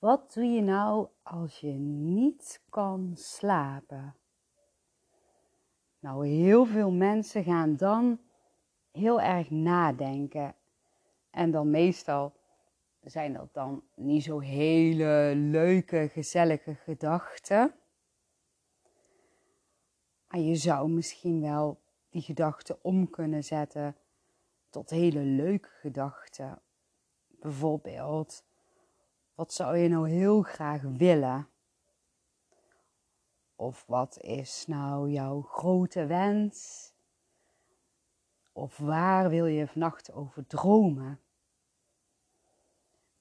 Wat doe je nou als je niet kan slapen? Nou, heel veel mensen gaan dan heel erg nadenken. En dan meestal zijn dat dan niet zo hele leuke, gezellige gedachten. Maar je zou misschien wel die gedachten om kunnen zetten tot hele leuke gedachten. Bijvoorbeeld, wat zou je nou heel graag willen? Of wat is nou jouw grote wens? Of waar wil je vannacht over dromen?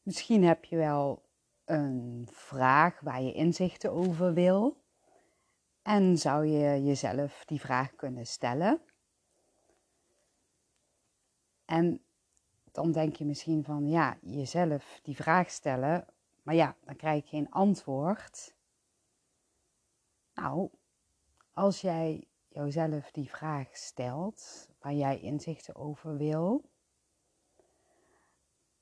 Misschien heb je wel een vraag waar je inzichten over wil. En zou je jezelf die vraag kunnen stellen? En dan denk je misschien van ja, jezelf die vraag stellen, maar ja, dan krijg je geen antwoord. Nou, als jij jouzelf die vraag stelt, waar jij inzichten over wil,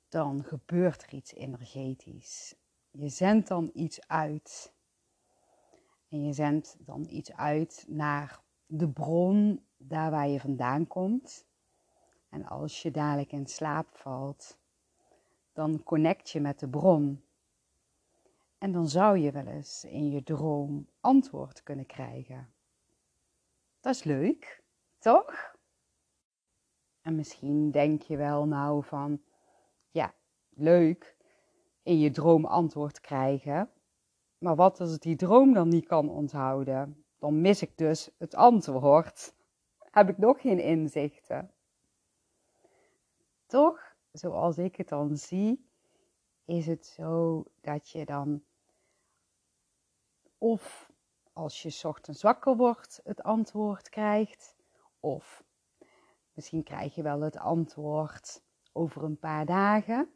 dan gebeurt er iets energetisch. Je zendt dan iets uit. En je zendt dan iets uit naar de bron, daar waar je vandaan komt. En als je dadelijk in slaap valt, dan connect je met de bron. En dan zou je wel eens in je droom antwoord kunnen krijgen. Dat is leuk, toch? En misschien denk je wel nou van, ja, leuk, in je droom antwoord krijgen. Maar wat als die droom dan niet kan onthouden? Dan mis ik dus het antwoord. Heb ik nog geen inzichten? Toch, zoals ik het dan zie, is het zo dat je dan of als je ochtends wakker wordt het antwoord krijgt, of misschien krijg je wel het antwoord over een paar dagen.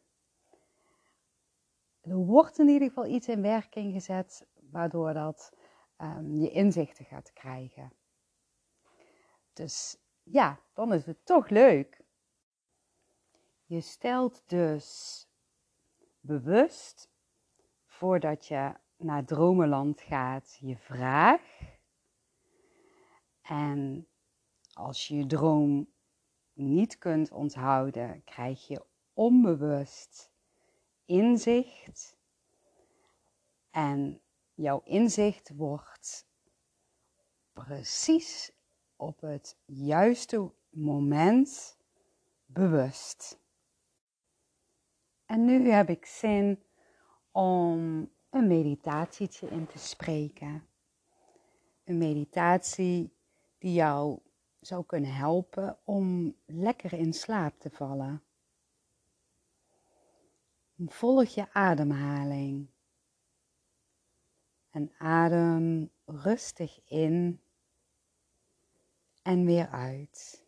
Er wordt in ieder geval iets in werking gezet waardoor dat um, je inzichten gaat krijgen. Dus ja, dan is het toch leuk. Je stelt dus bewust voordat je naar dromenland gaat je vraag. En als je je droom niet kunt onthouden, krijg je onbewust inzicht. En jouw inzicht wordt precies op het juiste moment bewust. En nu heb ik zin om een meditatietje in te spreken. Een meditatie die jou zou kunnen helpen om lekker in slaap te vallen. Volg je ademhaling. En adem rustig in en weer uit.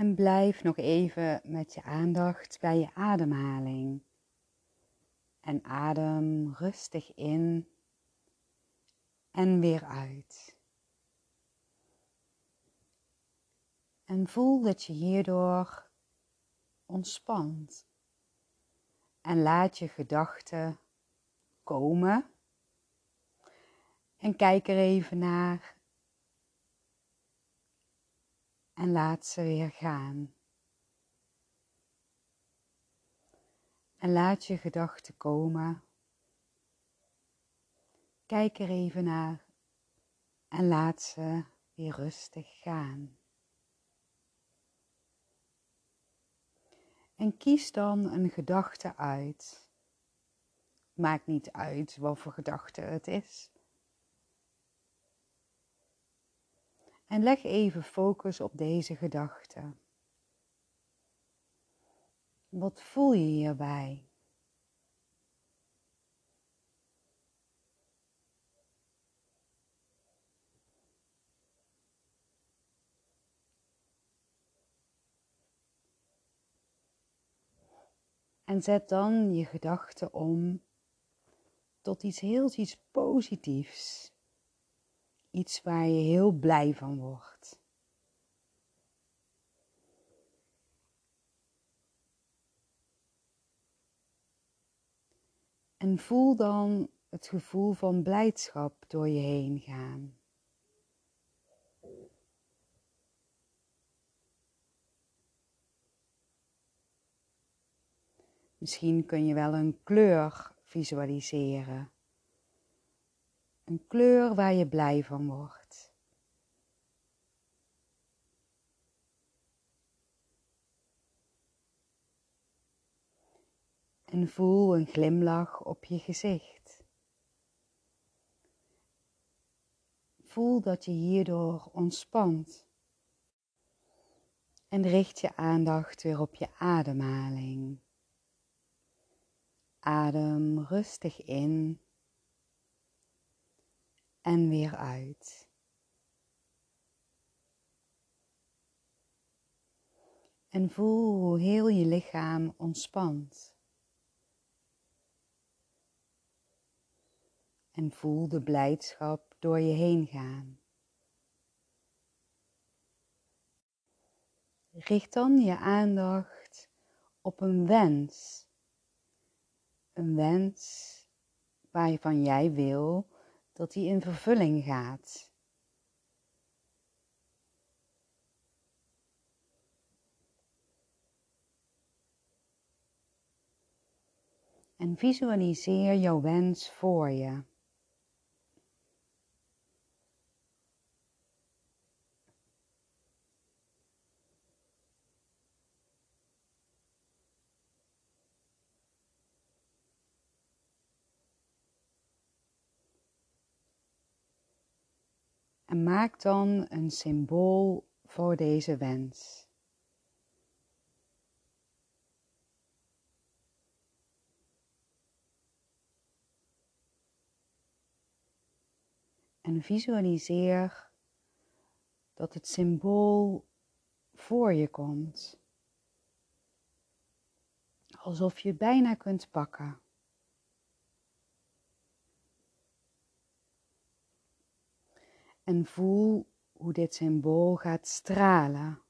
En blijf nog even met je aandacht bij je ademhaling. En adem rustig in en weer uit. En voel dat je hierdoor ontspant. En laat je gedachten komen. En kijk er even naar en laat ze weer gaan. En laat je gedachten komen. Kijk er even naar en laat ze weer rustig gaan. En kies dan een gedachte uit. Maakt niet uit wat voor gedachte het is. En leg even focus op deze gedachte. Wat voel je hierbij? En zet dan je gedachten om tot iets heel iets positiefs iets waar je heel blij van wordt. En voel dan het gevoel van blijdschap door je heen gaan. Misschien kun je wel een kleur visualiseren. Een kleur waar je blij van wordt. En voel een glimlach op je gezicht. Voel dat je hierdoor ontspant. En richt je aandacht weer op je ademhaling. Adem rustig in en weer uit. En voel hoe heel je lichaam ontspant. En voel de blijdschap door je heen gaan. Richt dan je aandacht op een wens een wens waarvan jij wil dat die in vervulling gaat. En visualiseer jouw wens voor je. En maak dan een symbool voor deze wens. En visualiseer dat het symbool voor je komt. Alsof je het bijna kunt pakken. En voel hoe dit symbool gaat stralen.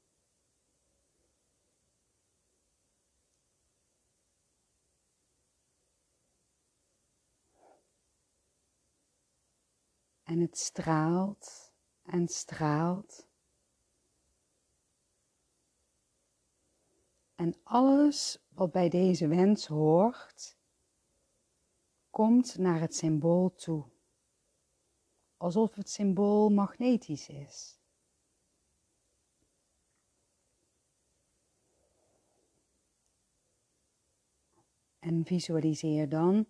En het straalt en straalt. En alles wat bij deze wens hoort, komt naar het symbool toe alsof het symbool magnetisch is. En visualiseer dan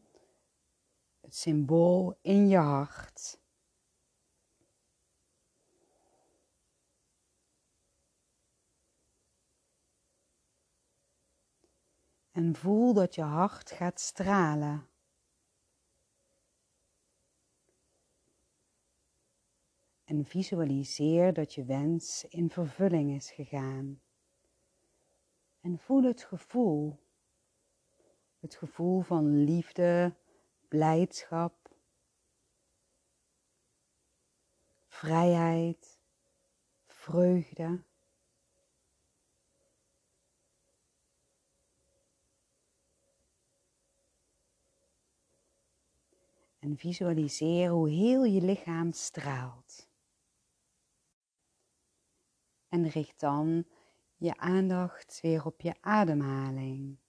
het symbool in je hart. En voel dat je hart gaat stralen. En visualiseer dat je wens in vervulling is gegaan. En voel het gevoel, het gevoel van liefde, blijdschap, vrijheid, vreugde. En visualiseer hoe heel je lichaam straalt. En richt dan je aandacht weer op je ademhaling.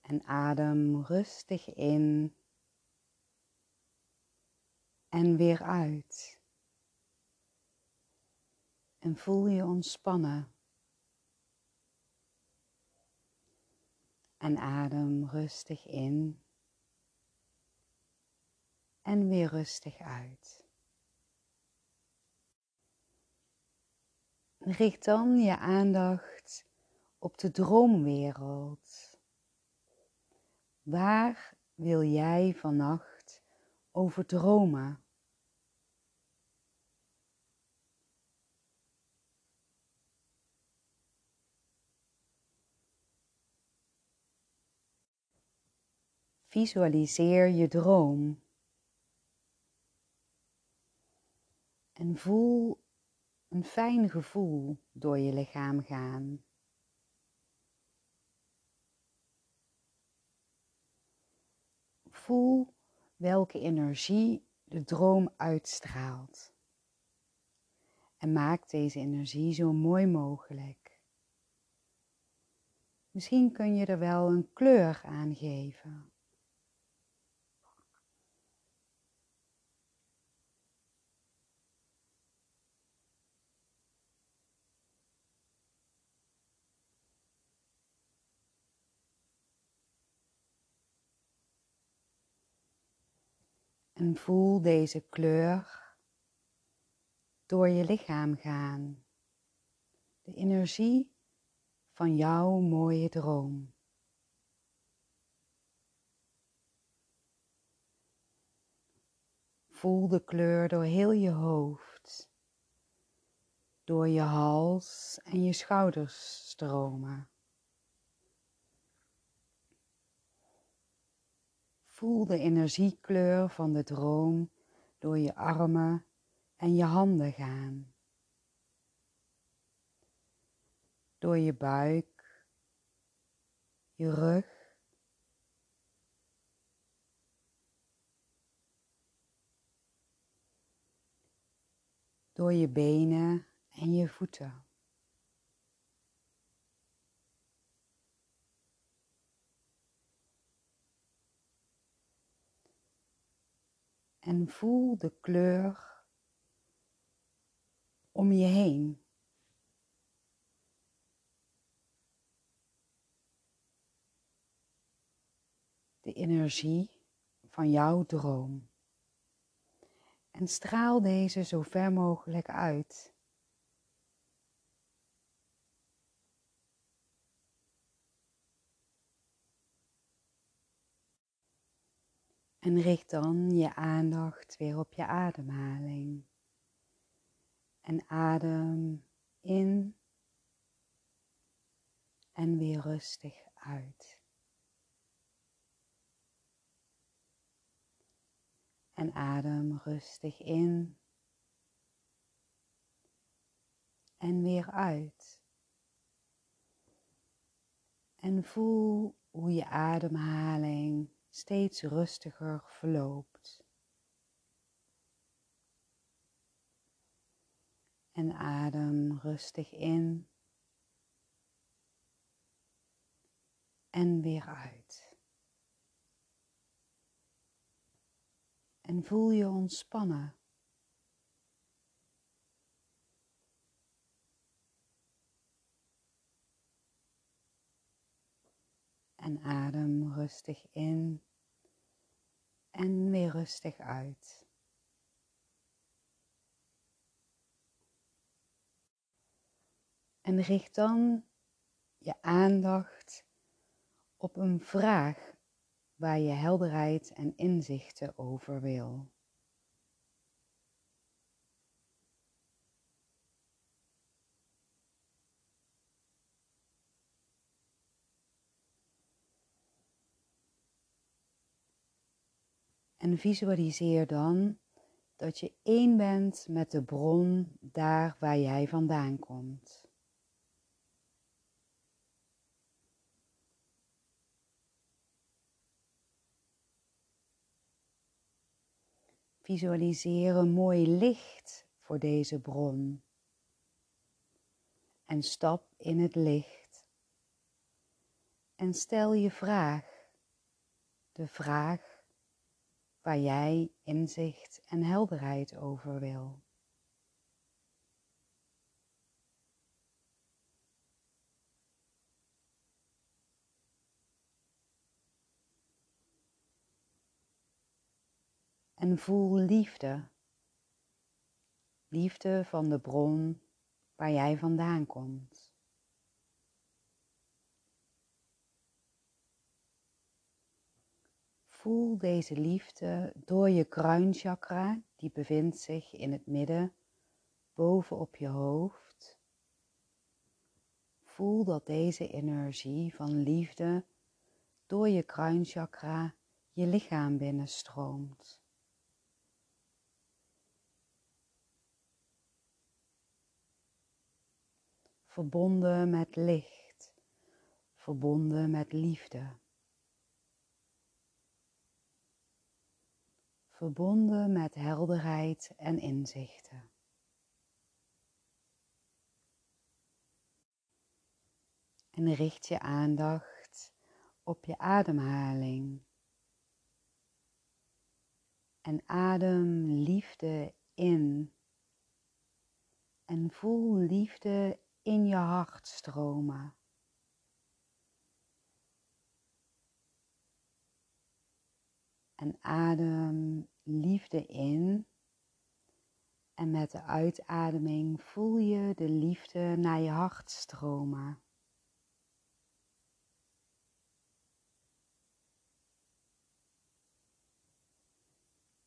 En adem rustig in en weer uit. En voel je ontspannen. En adem rustig in en weer rustig uit. Richt dan je aandacht op de droomwereld. Waar wil jij vannacht over dromen? Visualiseer je droom en voel een fijn gevoel door je lichaam gaan. voel welke energie de droom uitstraalt. En maak deze energie zo mooi mogelijk. Misschien kun je er wel een kleur aan geven. En voel deze kleur door je lichaam gaan. De energie van jouw mooie droom. Voel de kleur door heel je hoofd, door je hals en je schouders stromen. Voel de energiekleur van de droom door je armen en je handen gaan. Door je buik, je rug, door je benen en je voeten. En voel de kleur om je heen. De energie van jouw droom. En straal deze zo ver mogelijk uit. En richt dan je aandacht weer op je ademhaling. En adem in en weer rustig uit. En adem rustig in en weer uit. En voel hoe je ademhaling steeds rustiger verloopt. En adem rustig in en weer uit. En voel je ontspannen. En adem rustig in en weer rustig uit. En richt dan je aandacht op een vraag waar je helderheid en inzichten over wil. En visualiseer dan dat je één bent met de bron daar waar jij vandaan komt. Visualiseer een mooi licht voor deze bron. En stap in het licht. En stel je vraag. De vraag waar jij inzicht en helderheid over wil. En voel liefde. Liefde van de bron waar jij vandaan komt. Voel deze liefde door je kruinchakra, die bevindt zich in het midden, boven op je hoofd. Voel dat deze energie van liefde door je kruinchakra je lichaam binnenstroomt. Verbonden met licht, verbonden met liefde. Verbonden met helderheid en inzichten. En richt je aandacht op je ademhaling. En adem liefde in. En voel liefde in je hart stromen. En adem liefde in. En met de uitademing voel je de liefde naar je hart stromen.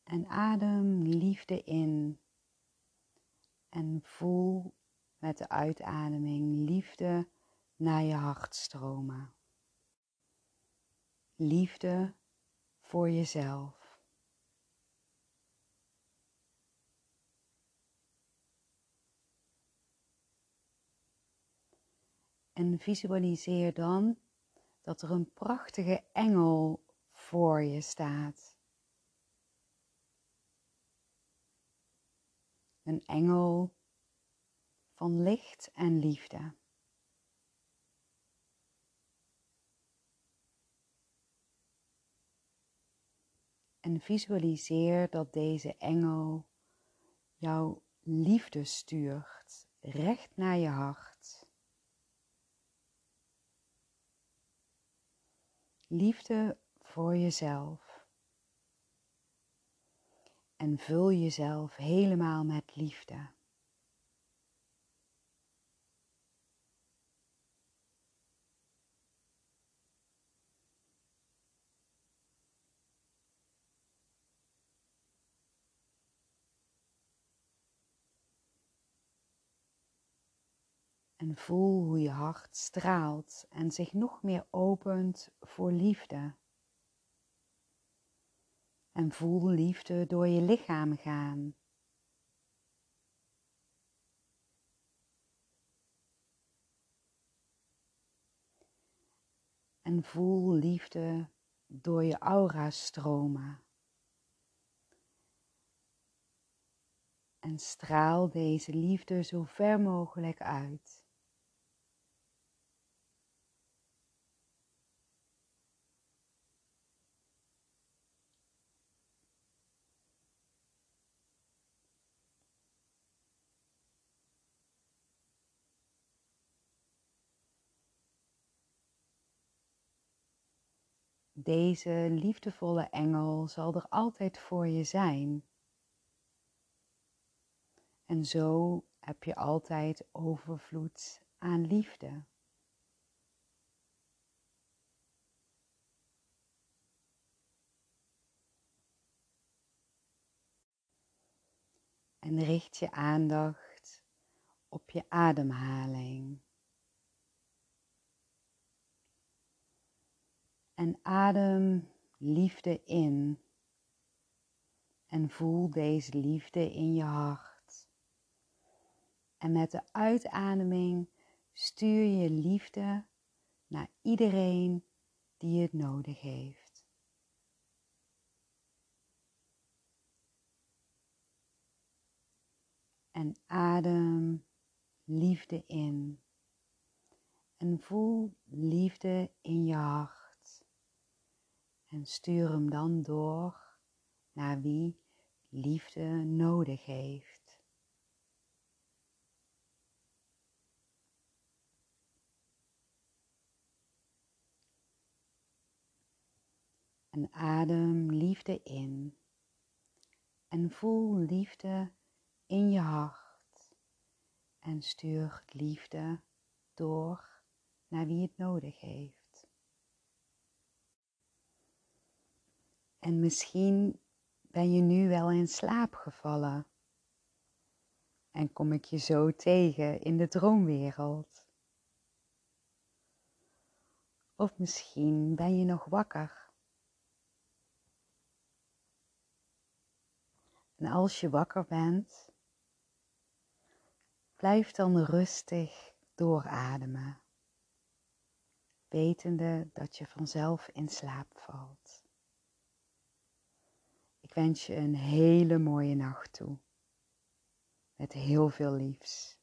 En adem liefde in. En voel met de uitademing liefde naar je hart stromen. Liefde voor jezelf. En visualiseer dan dat er een prachtige engel voor je staat. Een engel van licht en liefde. En visualiseer dat deze engel jouw liefde stuurt, recht naar je hart. Liefde voor jezelf. En vul jezelf helemaal met liefde. En voel hoe je hart straalt en zich nog meer opent voor liefde. En voel liefde door je lichaam gaan. En voel liefde door je aura stromen. En straal deze liefde zo ver mogelijk uit. Deze liefdevolle engel zal er altijd voor je zijn. En zo heb je altijd overvloed aan liefde. En richt je aandacht op je ademhaling. En adem liefde in. En voel deze liefde in je hart. En met de uitademing stuur je liefde naar iedereen die het nodig heeft. En adem liefde in. En voel liefde in je hart. En stuur hem dan door naar wie liefde nodig heeft. En adem liefde in. En voel liefde in je hart. En stuur liefde door naar wie het nodig heeft. En misschien ben je nu wel in slaap gevallen. En kom ik je zo tegen in de droomwereld. Of misschien ben je nog wakker. En als je wakker bent, blijf dan rustig doorademen, wetende dat je vanzelf in slaap valt wens je een hele mooie nacht toe. Met heel veel liefs.